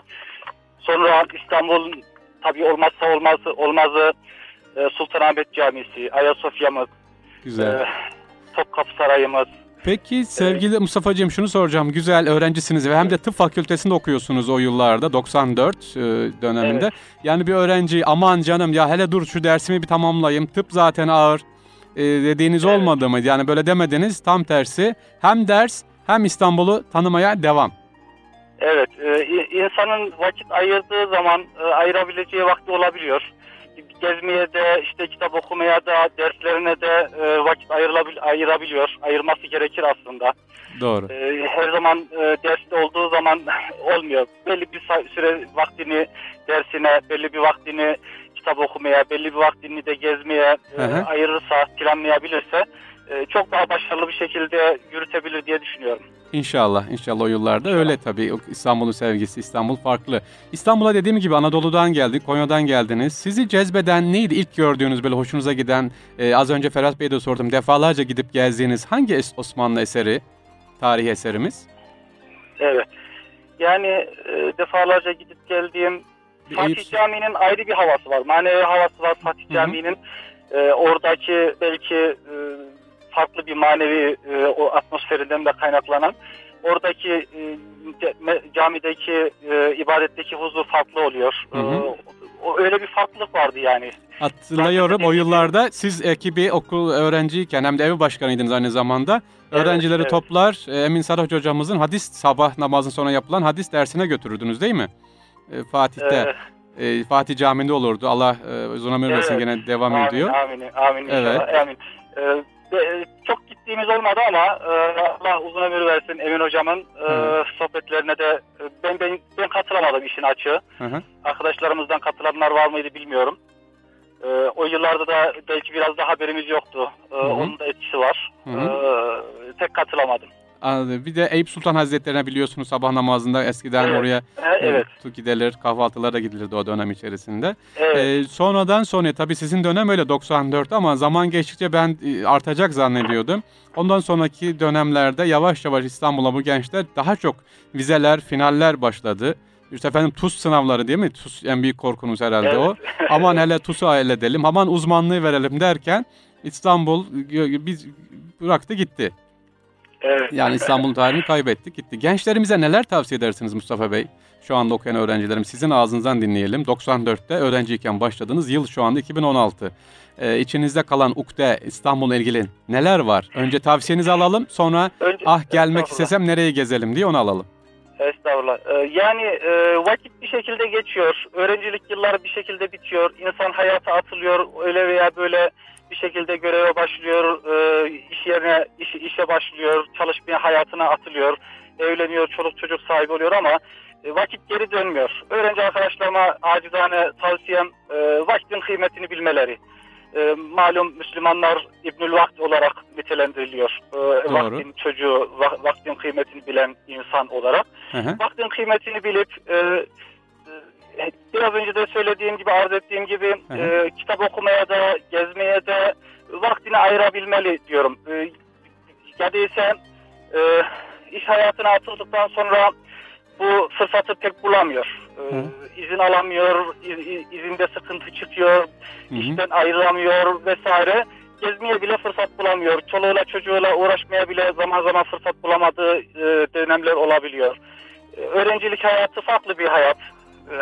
Sonra İstanbul tabii olmazsa olmazı olmazı e, Sultanahmet Camisi, Ayasofya'mız, Güzel. e, Topkapı Sarayımız. Peki sevgili Mustafa'cığım şunu soracağım. Güzel öğrencisiniz ve hem de tıp fakültesinde okuyorsunuz o yıllarda 94 e, döneminde. Evet. Yani bir öğrenci aman canım ya hele dur şu dersimi bir tamamlayayım. Tıp zaten ağır e, dediğiniz Evet. olmadı mı? Yani böyle demediniz tam tersi. Hem ders hem İstanbul'u tanımaya devam. Evet, e, insanın vakit ayırdığı zaman e, ayırabileceği vakti olabiliyor. Gezmeye de, işte kitap okumaya da, derslerine de e, vakit ayrılabil- ayırabiliyor. Ayırması gerekir aslında. Doğru. E, her zaman e, derste olduğu zaman olmuyor. Belli bir süre vaktini dersine, belli bir vaktini kitap okumaya, belli bir vaktini de gezmeye e, ayırırsa, planlayabilirse e, çok daha başarılı bir şekilde yürütebilir diye düşünüyorum. İnşallah, inşallah o yıllarda öyle tabii. İstanbul'un sevgisi, İstanbul farklı. İstanbul'a dediğim gibi Anadolu'dan geldik, Konya'dan geldiniz. Sizi cezbeden neydi ilk gördüğünüz böyle hoşunuza giden, e, az önce Ferhat Bey'e de sordum, defalarca gidip gezdiğiniz hangi Osmanlı eseri, tarihi eserimiz? Evet. Yani e, defalarca gidip geldiğim Bir Fatih Eyüp- Camii'nin ayrı bir havası var. Manevi havası var Fatih. Camii'nin. E, oradaki belki e, farklı bir manevi e, o atmosferinden de kaynaklanan oradaki e, camideki e, ibadetteki huzur farklı oluyor. Hı hı. E, o, öyle bir farklılık vardı yani. Hatırlıyorum o yıllarda siz ekibi okul öğrenciyken hem de ev başkanıydınız aynı zamanda. Evet, Öğrencileri evet. toplar e, Emin Sarhoç hocamızın hadis sabah namazın sonra yapılan hadis dersine götürürdünüz değil mi? E, Fatih'te. E, E, Fatih Camii'nde olurdu. Allah e, uzun ömür versin Evet. gene devam amin, ediyor. Amin, amin Evet. inşallah. Amin. E, de- çok gittiğimiz olmadı ama e, Allah uzun ömür versin Emin hocamın e, Hı. sohbetlerine de e, ben, ben ben katılamadım işin açığı. Hı hı. Arkadaşlarımızdan katılanlar var mıydı bilmiyorum. E, o yıllarda da belki biraz da haberimiz yoktu. E, Hı hı. onun da etkisi var. Hı E, hı. tek katılamadım. Anladım. Bir de Eyüp Sultan Hazretleri'ne biliyorsunuz sabah namazında eskiden Evet. oraya E, evet. e, gidilir, kahvaltılara da gidilirdi o dönem içerisinde. Evet. E, sonradan sonra tabii sizin dönem öyle 94 ama zaman geçtikçe ben e, artacak zannediyordum. Ondan sonraki dönemlerde yavaş yavaş İstanbul'a bu gençler daha çok vizeler, finaller başladı. İşte efendim TUS sınavları değil mi? TUS en büyük korkunuz herhalde Evet. o. Aman hele TUS'u halledelim, aman uzmanlığı verelim derken İstanbul gö- biz bıraktı gitti. Evet. Yani İstanbul'un tarihini kaybettik gitti. Gençlerimize neler tavsiye edersiniz Mustafa Bey? Şu anda okuyan öğrencilerim sizin ağzınızdan dinleyelim. 94'te öğrenciyken başladınız. Yıl şu anda 2016. Ee, içinizde kalan ukde İstanbul'la ilgili neler var? Önce tavsiyenizi alalım. Sonra Önce, ah gelmek istesem nereye gezelim diye onu alalım. Estağfurullah. Ee, yani e, vakit bir şekilde geçiyor. Öğrencilik yılları bir şekilde bitiyor. İnsan hayata atılıyor. Öyle veya böyle bir şekilde göreve başlıyor. E, iş yerine iş, işe başlıyor. Çalışmaya hayatına atılıyor. Evleniyor. Çoluk çocuk sahibi oluyor ama e, vakit geri dönmüyor. Öğrenci arkadaşlarıma acizane tavsiyem e, vaktin kıymetini bilmeleri. E, malum Müslümanlar İbnül Vakt olarak nitelendiriliyor. E, vaktin çocuğu, va- vaktin kıymetini bilen insan olarak Hı hı. vaktin kıymetini bilip e, e, biraz önce de söylediğim gibi arz ettiğim gibi Hı hı. e, kitap okumaya da gezmeye de vaktini ayırabilmeli diyorum. E, ya değilse e, iş hayatına atıldıktan sonra bu fırsatı pek bulamıyor. E, izin alamıyor, iz- iz- izinde sıkıntı çıkıyor, Hı hı. işten ayrılamıyor vesaire. Gezmeye bile fırsat bulamıyor. Çoluğuyla çocuğuyla uğraşmaya bile zaman zaman fırsat bulamadığı e, dönemler olabiliyor. E, öğrencilik hayatı farklı bir hayat. E,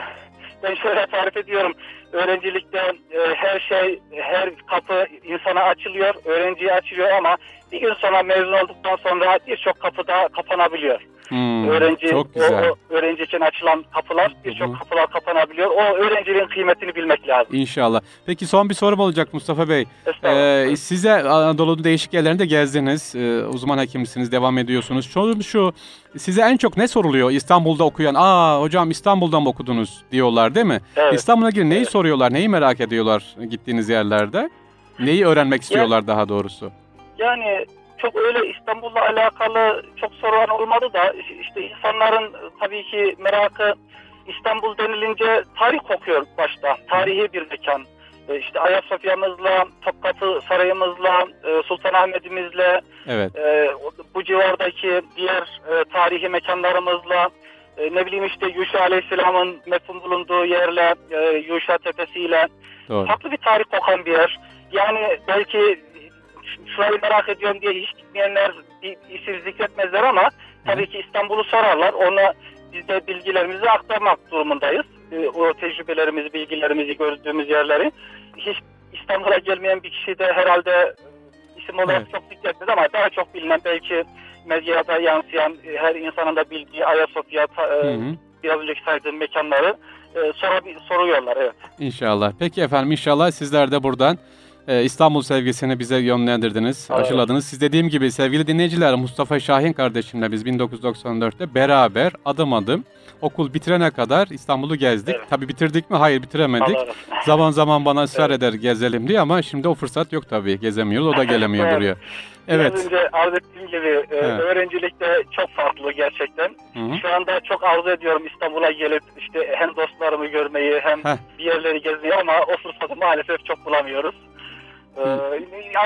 ben şöyle tarif ediyorum. Öğrencilikte e, her şey, her kapı insana açılıyor, öğrenciye açılıyor ama bir gün sonra mezun olduktan sonra birçok kapı da kapanabiliyor. Hmm, Öğrenci çok o, güzel. o öğrenciyken açılan kapılar Hı hı. birçok kapılar kapanabiliyor. O öğrenciliğin kıymetini bilmek lazım. İnşallah. Peki son bir sorum olacak Mustafa Bey. Ee, size Anadolu'nun değişik yerlerinde gezdiniz. Ee, uzman hekimsiniz, devam ediyorsunuz. Şu, şu size en çok ne soruluyor İstanbul'da okuyan? Aa hocam İstanbul'dan mı okudunuz diyorlar değil mi? evet. İstanbul'a ilgili neyi Evet. Soruyorlar? Neyi merak ediyorlar gittiğiniz yerlerde? Neyi öğrenmek istiyorlar daha doğrusu? Yani çok öyle İstanbul'la alakalı çok sorulan olmadı da işte insanların tabii ki merakı İstanbul denilince tarih kokuyor başta. Tarihi bir mekan. E, işte Ayasofya'mızla, Topkapı Sarayımızla, e, Sultanahmet'imizle, Evet. e, bu civardaki diğer tarihi mekanlarımızla, e, ne bileyim işte Yuşa Aleyhisselam'ın mefhum bulunduğu yerle, e, Yuşa Tepesi'yle Doğru. farklı bir tarih kokan bir yer. Yani belki şurayı merak ediyorum diye hiç gitmeyenler isim zikretmezler ama tabii ki İstanbul'u sorarlar. Ona biz de bilgilerimizi aktarmak durumundayız. E, O tecrübelerimizi, bilgilerimizi gördüğümüz yerleri. Hiç İstanbul'a gelmeyen bir kişi de herhalde isim olarak Evet. çok zikretmez ama daha çok bilinen belki medyada yansıyan e, her insanın da bildiği Ayasofya, ta- e, Hı hı. biraz önceki saydığım mekanları e, sorabi- soruyorlar. Evet. İnşallah. Peki efendim inşallah sizler de buradan e, İstanbul sevgisini bize yönlendirdiniz, Evet. aşıladınız. Siz dediğim gibi sevgili dinleyiciler Mustafa Şahin kardeşimle biz 1994'te beraber adım adım okul bitirene kadar İstanbul'u gezdik. Evet. Tabii bitirdik mi? Hayır bitiremedik. Allah. Zaman zaman bana ısrar Evet. eder gezelim diye ama şimdi o fırsat yok tabii. Gezemiyoruz. O da gelemiyor Evet. buraya. Evet. önce arz ettiğim gibi e, Evet. öğrencilikte çok farklı gerçekten. Hı hı. Şu anda çok arzu ediyorum İstanbul'a gelip işte hem dostlarımı görmeyi hem Heh. bir yerleri gezmeyi ama o fırsatı maalesef çok bulamıyoruz. Ee,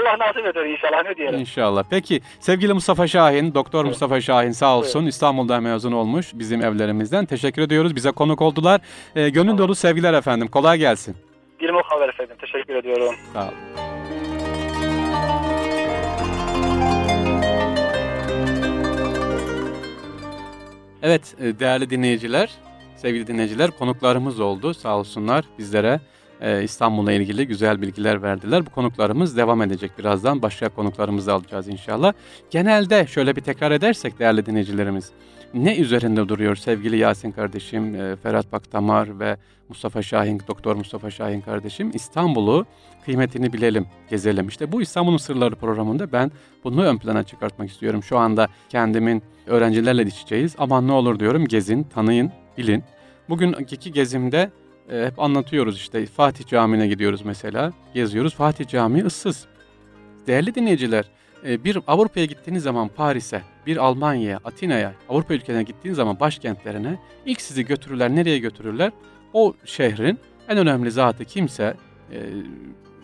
Allah nasip eder inşallah ne diyelim. İnşallah. Peki sevgili Mustafa Şahin, Doktor Evet. Mustafa Şahin sağ olsun İstanbul'da mezun olmuş bizim evlerimizden. Teşekkür ediyoruz. Bize konuk oldular. Ee, gönül dolu sevgiler efendim. Kolay gelsin. Bir mukabele efendim. Teşekkür ediyorum. Sağ ol. Evet e, değerli dinleyiciler, sevgili dinleyiciler konuklarımız oldu sağ olsunlar bizlere e, İstanbul'la ilgili güzel bilgiler verdiler. Bu konuklarımız devam edecek birazdan başka konuklarımızı alacağız inşallah. Genelde şöyle bir tekrar edersek değerli dinleyicilerimiz ne üzerinde duruyor sevgili Yasin kardeşim, e, Ferhat Baktamar ve Mustafa Şahin, Doktor Mustafa Şahin kardeşim İstanbul'u kıymetini bilelim, gezelim. İşte bu İstanbul'un Sırları programında ben bunu ön plana çıkartmak istiyorum. Şu anda kendimin öğrencilerle iç içeyiz. Aman ne olur diyorum gezin, tanıyın, bilin. Bugünkü gezimde e, hep anlatıyoruz işte Fatih Camii'ne gidiyoruz mesela. Geziyoruz. Fatih Camii ıssız. Değerli dinleyiciler, e, bir Avrupa'ya gittiğiniz zaman Paris'e, bir Almanya'ya, Atina'ya, Avrupa ülkelerine gittiğiniz zaman başkentlerine ilk sizi götürürler. Nereye götürürler? O şehrin en önemli zatı kimse, e,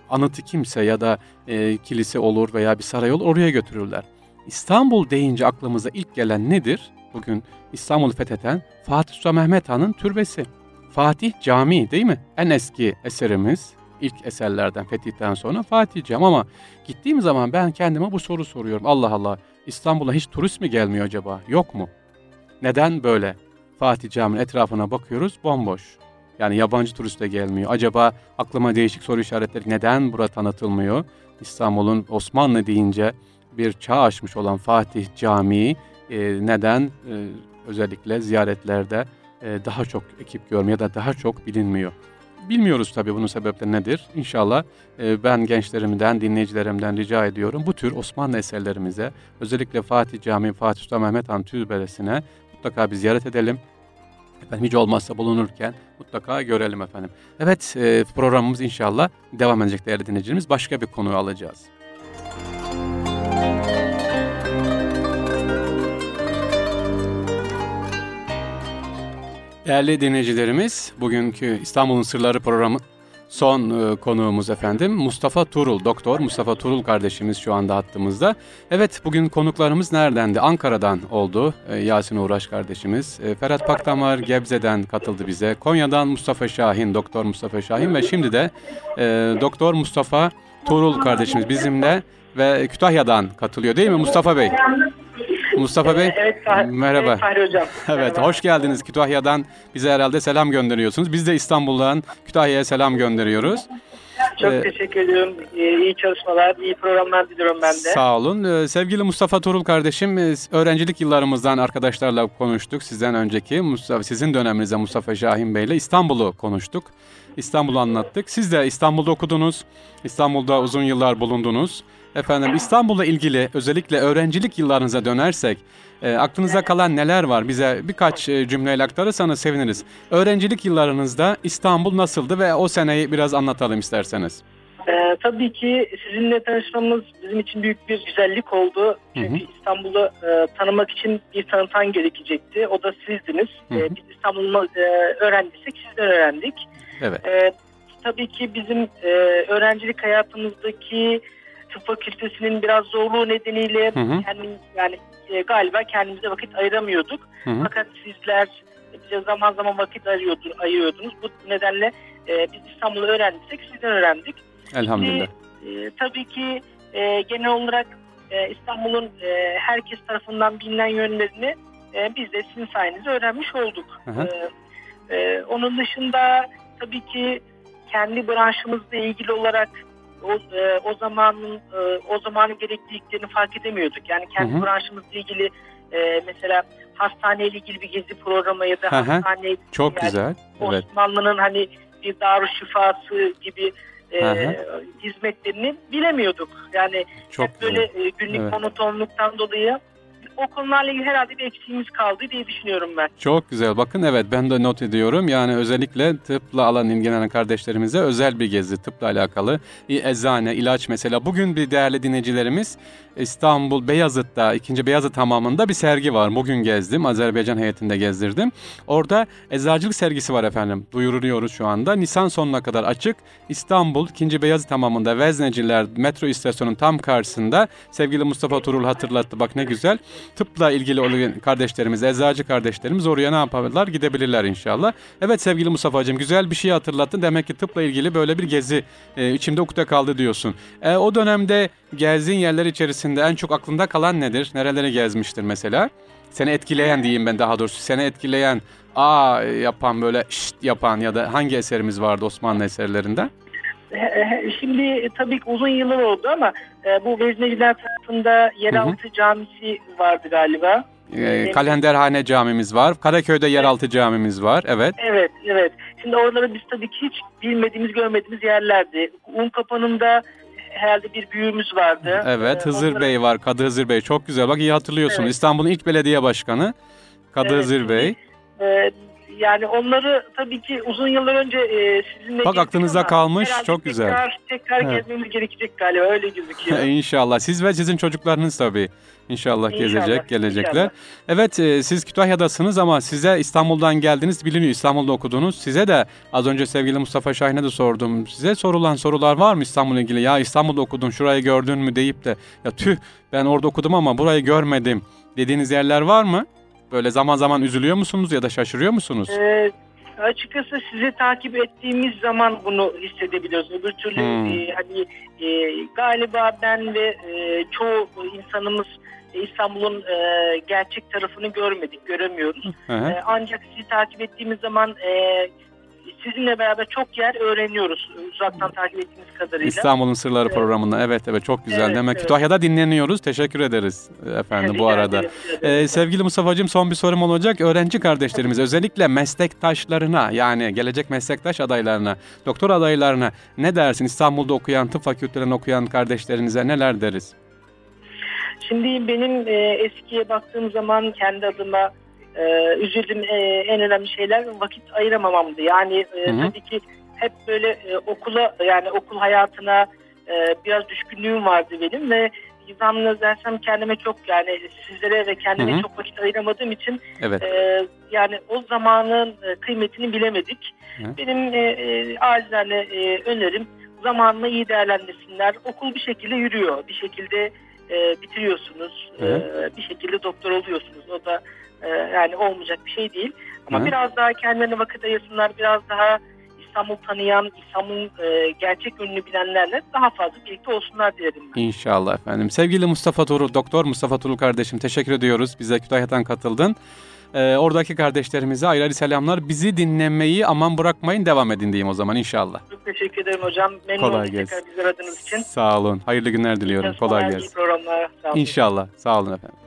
anıtı kimse ya da e, kilise olur veya bir saray olur oraya götürürler. İstanbul deyince aklımıza ilk gelen nedir? Bugün İstanbul'u fetheden Fatih Sultan Mehmet Han'ın türbesi. Fatih Camii değil mi? En eski eserimiz, ilk eserlerden fetihten sonra Fatih Camii ama gittiğim zaman ben kendime bu soru soruyorum. Allah Allah İstanbul'a hiç turist mi gelmiyor acaba? Yok mu? Neden böyle? Fatih Camii'nin etrafına bakıyoruz bomboş. Yani yabancı turist de gelmiyor. Acaba aklıma değişik soru işaretleri neden bura tanıtılmıyor? İstanbul'un Osmanlı deyince bir çağ aşmış olan Fatih Camii e, neden e, özellikle ziyaretlerde e, daha çok ekip görmüyor ya da daha çok bilinmiyor? Bilmiyoruz tabii bunun sebepleri nedir. İnşallah e, ben gençlerimden, dinleyicilerimden rica ediyorum. Bu tür Osmanlı eserlerimize, özellikle Fatih Camii, Fatih Sultan Mehmet Han Türbesi'ne mutlaka bir ziyaret edelim. Efendim hiç olmazsa bulunurken mutlaka görelim efendim. Evet e, programımız inşallah devam edecek değerli dinleyicilerimiz. Başka bir konuyu alacağız. Değerli dinleyicilerimiz, bugünkü İstanbul'un Sırları programı son e, konuğumuz efendim Mustafa Turul, Doktor Mustafa Turul kardeşimiz şu anda hattımızda. Evet bugün konuklarımız neredendi? Ankara'dan oldu e, Yasin Uğraş kardeşimiz. E, Ferhat Pakdamar Gebze'den katıldı bize. Konya'dan Mustafa Şahin, Doktor Mustafa Şahin ve şimdi de Doktor Mustafa Turul kardeşimiz bizimle ve Kütahya'dan katılıyor değil mi Mustafa Bey? Mustafa Bey, Evet, Fahri, merhaba. Evet, Fahri Hocam. Evet, Merhaba. hoş geldiniz Kütahya'dan. Bize herhalde selam gönderiyorsunuz. Biz de İstanbul'dan Kütahya'ya selam gönderiyoruz. Çok Ee, teşekkür ediyorum. Ee, iyi çalışmalar, iyi programlar diliyorum ben de. Sağ olun. Ee, Sevgili Mustafa Turul kardeşim, e, öğrencilik yıllarımızdan arkadaşlarla konuştuk. Sizden önceki, Mustafa, sizin döneminizde Mustafa Şahin Bey'le İstanbul'u konuştuk. İstanbul'u anlattık. Siz de İstanbul'da okudunuz. İstanbul'da uzun yıllar bulundunuz. Efendim İstanbul'la ilgili özellikle öğrencilik yıllarınıza dönersek e, aklınıza kalan neler var? Bize birkaç e, cümleyle aktarırsanız seviniriz. Öğrencilik yıllarınızda İstanbul nasıldı ve o seneyi biraz anlatalım isterseniz. Ee, tabii ki sizinle tanışmamız bizim için büyük bir güzellik oldu. Çünkü. İstanbul'u e, tanımak için bir tanıtan gerekecekti. O da sizdiniz. Hı hı. Ee, biz İstanbul'u e, öğrendiysek sizden öğrendik. Evet. Ee, tabii ki bizim e, öğrencilik hayatımızdaki tıp fakültesinin biraz zorluğu nedeniyle Hı hı. kendim yani e, galiba kendimize vakit ayıramıyorduk. Hı hı. Fakat sizler bize zaman zaman vakit ayırıyordu- ayırıyordunuz. Bu nedenle e, biz İstanbul'u öğrendiysek sizden öğrendik. Elhamdülillah. E, tabii ki e, genel olarak e, İstanbul'un e, herkes tarafından bilinen yönlerini e, biz de sizin sayenizde öğrenmiş olduk. Hı hı. E, e, onun dışında tabii ki kendi branşımızla ilgili olarak o, e, o zamanın e, o zamanın gerekliliklerini fark edemiyorduk. Yani kendi Hı hı. branşımızla ilgili e, mesela hastaneyle ilgili bir gezi programı ya da Hı hı. hastane Çok yani güzel. Evet. Osmanlı'nın hani bir darüşşifası gibi e, hı. hizmetlerini bilemiyorduk. Yani Çok hep böyle e, günlük Evet. monotonluktan dolayı o konularla ilgili herhalde bir eksiğimiz kaldı diye düşünüyorum ben. Çok güzel. Bakın evet ben de not ediyorum. Yani özellikle tıpla alan ilgilenen kardeşlerimize özel bir gezi tıpla alakalı. Eczane, ilaç mesela. Bugün bir değerli dinleyicilerimiz İstanbul Beyazıt'ta, 2. Beyazıt hamamında bir sergi var. Bugün gezdim. Azerbaycan heyetinde gezdirdim. Orada eczacılık sergisi var efendim. Duyuruluyoruz şu anda. Nisan sonuna kadar açık. İstanbul 2. Beyazıt hamamında Vezneciler metro istasyonunun tam karşısında sevgili Mustafa Turul hatırlattı. Bak ne güzel. Tıpla ilgili olan kardeşlerimiz, eczacı kardeşlerimiz oraya ne yapabilirler? Gidebilirler inşallah. Evet sevgili Mustafa'cığım güzel bir şey hatırlattın. Demek ki tıpla ilgili böyle bir gezi e, içimde ukde kaldı diyorsun. E, o dönemde gezdiğin yerler içerisinde en çok aklında kalan nedir? Nereleri gezmiştir mesela? Seni etkileyen diyeyim ben daha doğrusu. Seni etkileyen, aa yapan böyle şşt yapan ya da hangi eserimiz vardı Osmanlı eserlerinden? Şimdi tabii ki uzun yıllar oldu ama e, bu Vezneciler tarafında yeraltı camisi vardı galiba. E, Kalenderhane camimiz var. Karaköy'de yeraltı camimiz var. Evet. Evet, evet. Şimdi oraları biz tabii ki hiç bilmediğimiz, görmediğimiz yerlerdi. Un kapanında herhalde bir büyüğümüz vardı. Evet, Ee, Hızır onları- Bey var. Kadı Hızır Bey. Çok güzel. Bak iyi hatırlıyorsun. Evet. İstanbul'un ilk belediye başkanı Kadı Evet, Hızır Bey. Ee, yani onları tabii ki uzun yıllar önce e, sizinle Bak ama kalmış, çok güzel. Tekrar, tekrar Evet. gezmemiz gerekecek galiba öyle gözüküyor. İnşallah. Siz ve sizin çocuklarınız tabii. İnşallah, İnşallah, gezecek, gelecekler. inşallah. Evet, e, siz Kütahya'dasınız ama size İstanbul'dan geldiniz biliniyor. İstanbul'da okudunuz. Size de az önce sevgili Mustafa Şahin'e de sordum. Size sorulan sorular var mı İstanbul'la ilgili? Ya İstanbul'da okudun, şurayı gördün mü deyip de ya tüh ben orada okudum ama burayı görmedim dediğiniz yerler var mı? Böyle zaman zaman üzülüyor musunuz ya da şaşırıyor musunuz? Ee, açıkçası sizi takip ettiğimiz zaman bunu hissedebiliyoruz. Öbür türlü Hmm. e, hani e, galiba ben ve e, çoğu insanımız İstanbul'un e, gerçek tarafını görmedik, göremiyoruz. Hı hı. E, ancak sizi takip ettiğimiz zaman e, sizinle beraber çok yer öğreniyoruz uzaktan takip ettiğimiz kadarıyla. İstanbul'un Sırları Evet. programında. Evet evet çok güzel. Evet, Demek evet. Kütahya'da dinleniyoruz. Teşekkür ederiz efendim bu arada. ederim. Ee, sevgili Mustafa'cığım son bir sorum olacak. Öğrenci kardeşlerimiz özellikle meslektaşlarına yani gelecek meslektaş adaylarına, doktor adaylarına ne dersin? İstanbul'da okuyan, tıp fakültelerinde okuyan kardeşlerinize neler deriz? Şimdi benim e, eskiye baktığım zaman kendi adıma e, üzüldüğüm e, en önemli şeyler vakit ayıramamamdı. Yani e, Hı hı. tabii ki hep böyle e, okula yani okul hayatına e, biraz düşkünlüğüm vardı benim ve zaman dersem kendime çok yani sizlere ve kendime Hı hı. çok vakit ayıramadığım için Evet. e, yani o zamanın e, kıymetini bilemedik. Hı. Benim e, e, acizane e, önerim zamanını iyi değerlendirsinler. Okul bir şekilde yürüyor. Bir şekilde e, bitiriyorsunuz. Hı E, bir şekilde doktor oluyorsunuz. O da e, yani olmayacak bir şey değil. Ama Hı. biraz daha kendilerine vakit ayırsınlar. Biraz daha İstanbul tanıyan, İstanbul'un e, gerçek ünlü bilenlerle daha fazla birlikte olsunlar diyelim ben. İnşallah efendim. Sevgili Mustafa Turul, Doktor Mustafa Turul kardeşim teşekkür ediyoruz. Bize Kütahya'dan katıldın. Ee, oradaki kardeşlerimize ayrı ayrı selamlar. Bizi dinlemeyi aman bırakmayın devam edin diyeyim o zaman inşallah. Çok teşekkür ederim hocam. Memnun Kolay oldum gelsin. tekrar bizi aradığınız için. Sağ olun. Hayırlı günler diliyorum. Kolay İyi gelsin. programlar. Sağ olun. İnşallah. Sağ olun efendim.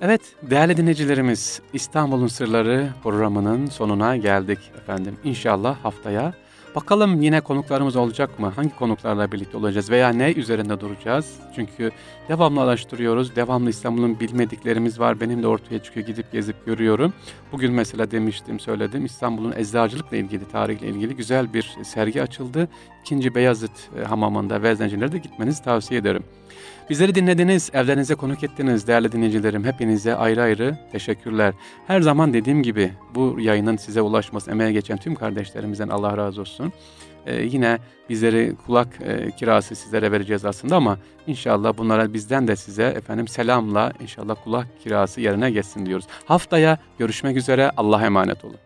Evet değerli dinleyicilerimiz İstanbul'un Sırları programının sonuna geldik efendim. İnşallah haftaya Bakalım yine konuklarımız olacak mı? Hangi konuklarla birlikte olacağız veya ne üzerinde duracağız? Çünkü devamlı araştırıyoruz. Devamlı İstanbul'un bilmediklerimiz var. Benim de ortaya çıkıyor. Gidip gezip görüyorum. Bugün mesela demiştim, söyledim. İstanbul'un eczacılıkla ilgili, tarihle ilgili güzel bir sergi açıldı. İkinci Beyazıt e, hamamında Veznecilere de gitmenizi tavsiye ederim. Bizleri dinlediniz, evlerinize konuk ettiniz değerli dinleyicilerim. Hepinize ayrı ayrı teşekkürler. Her zaman dediğim gibi bu yayının size ulaşması, emeğe geçen tüm kardeşlerimizden Allah razı olsun. Ee, yine bizleri kulak e, kirası sizlere vereceğiz aslında ama inşallah bunlara bizden de size efendim selamla inşallah kulak kirası yerine geçsin diyoruz. Haftaya görüşmek üzere Allah'a emanet olun.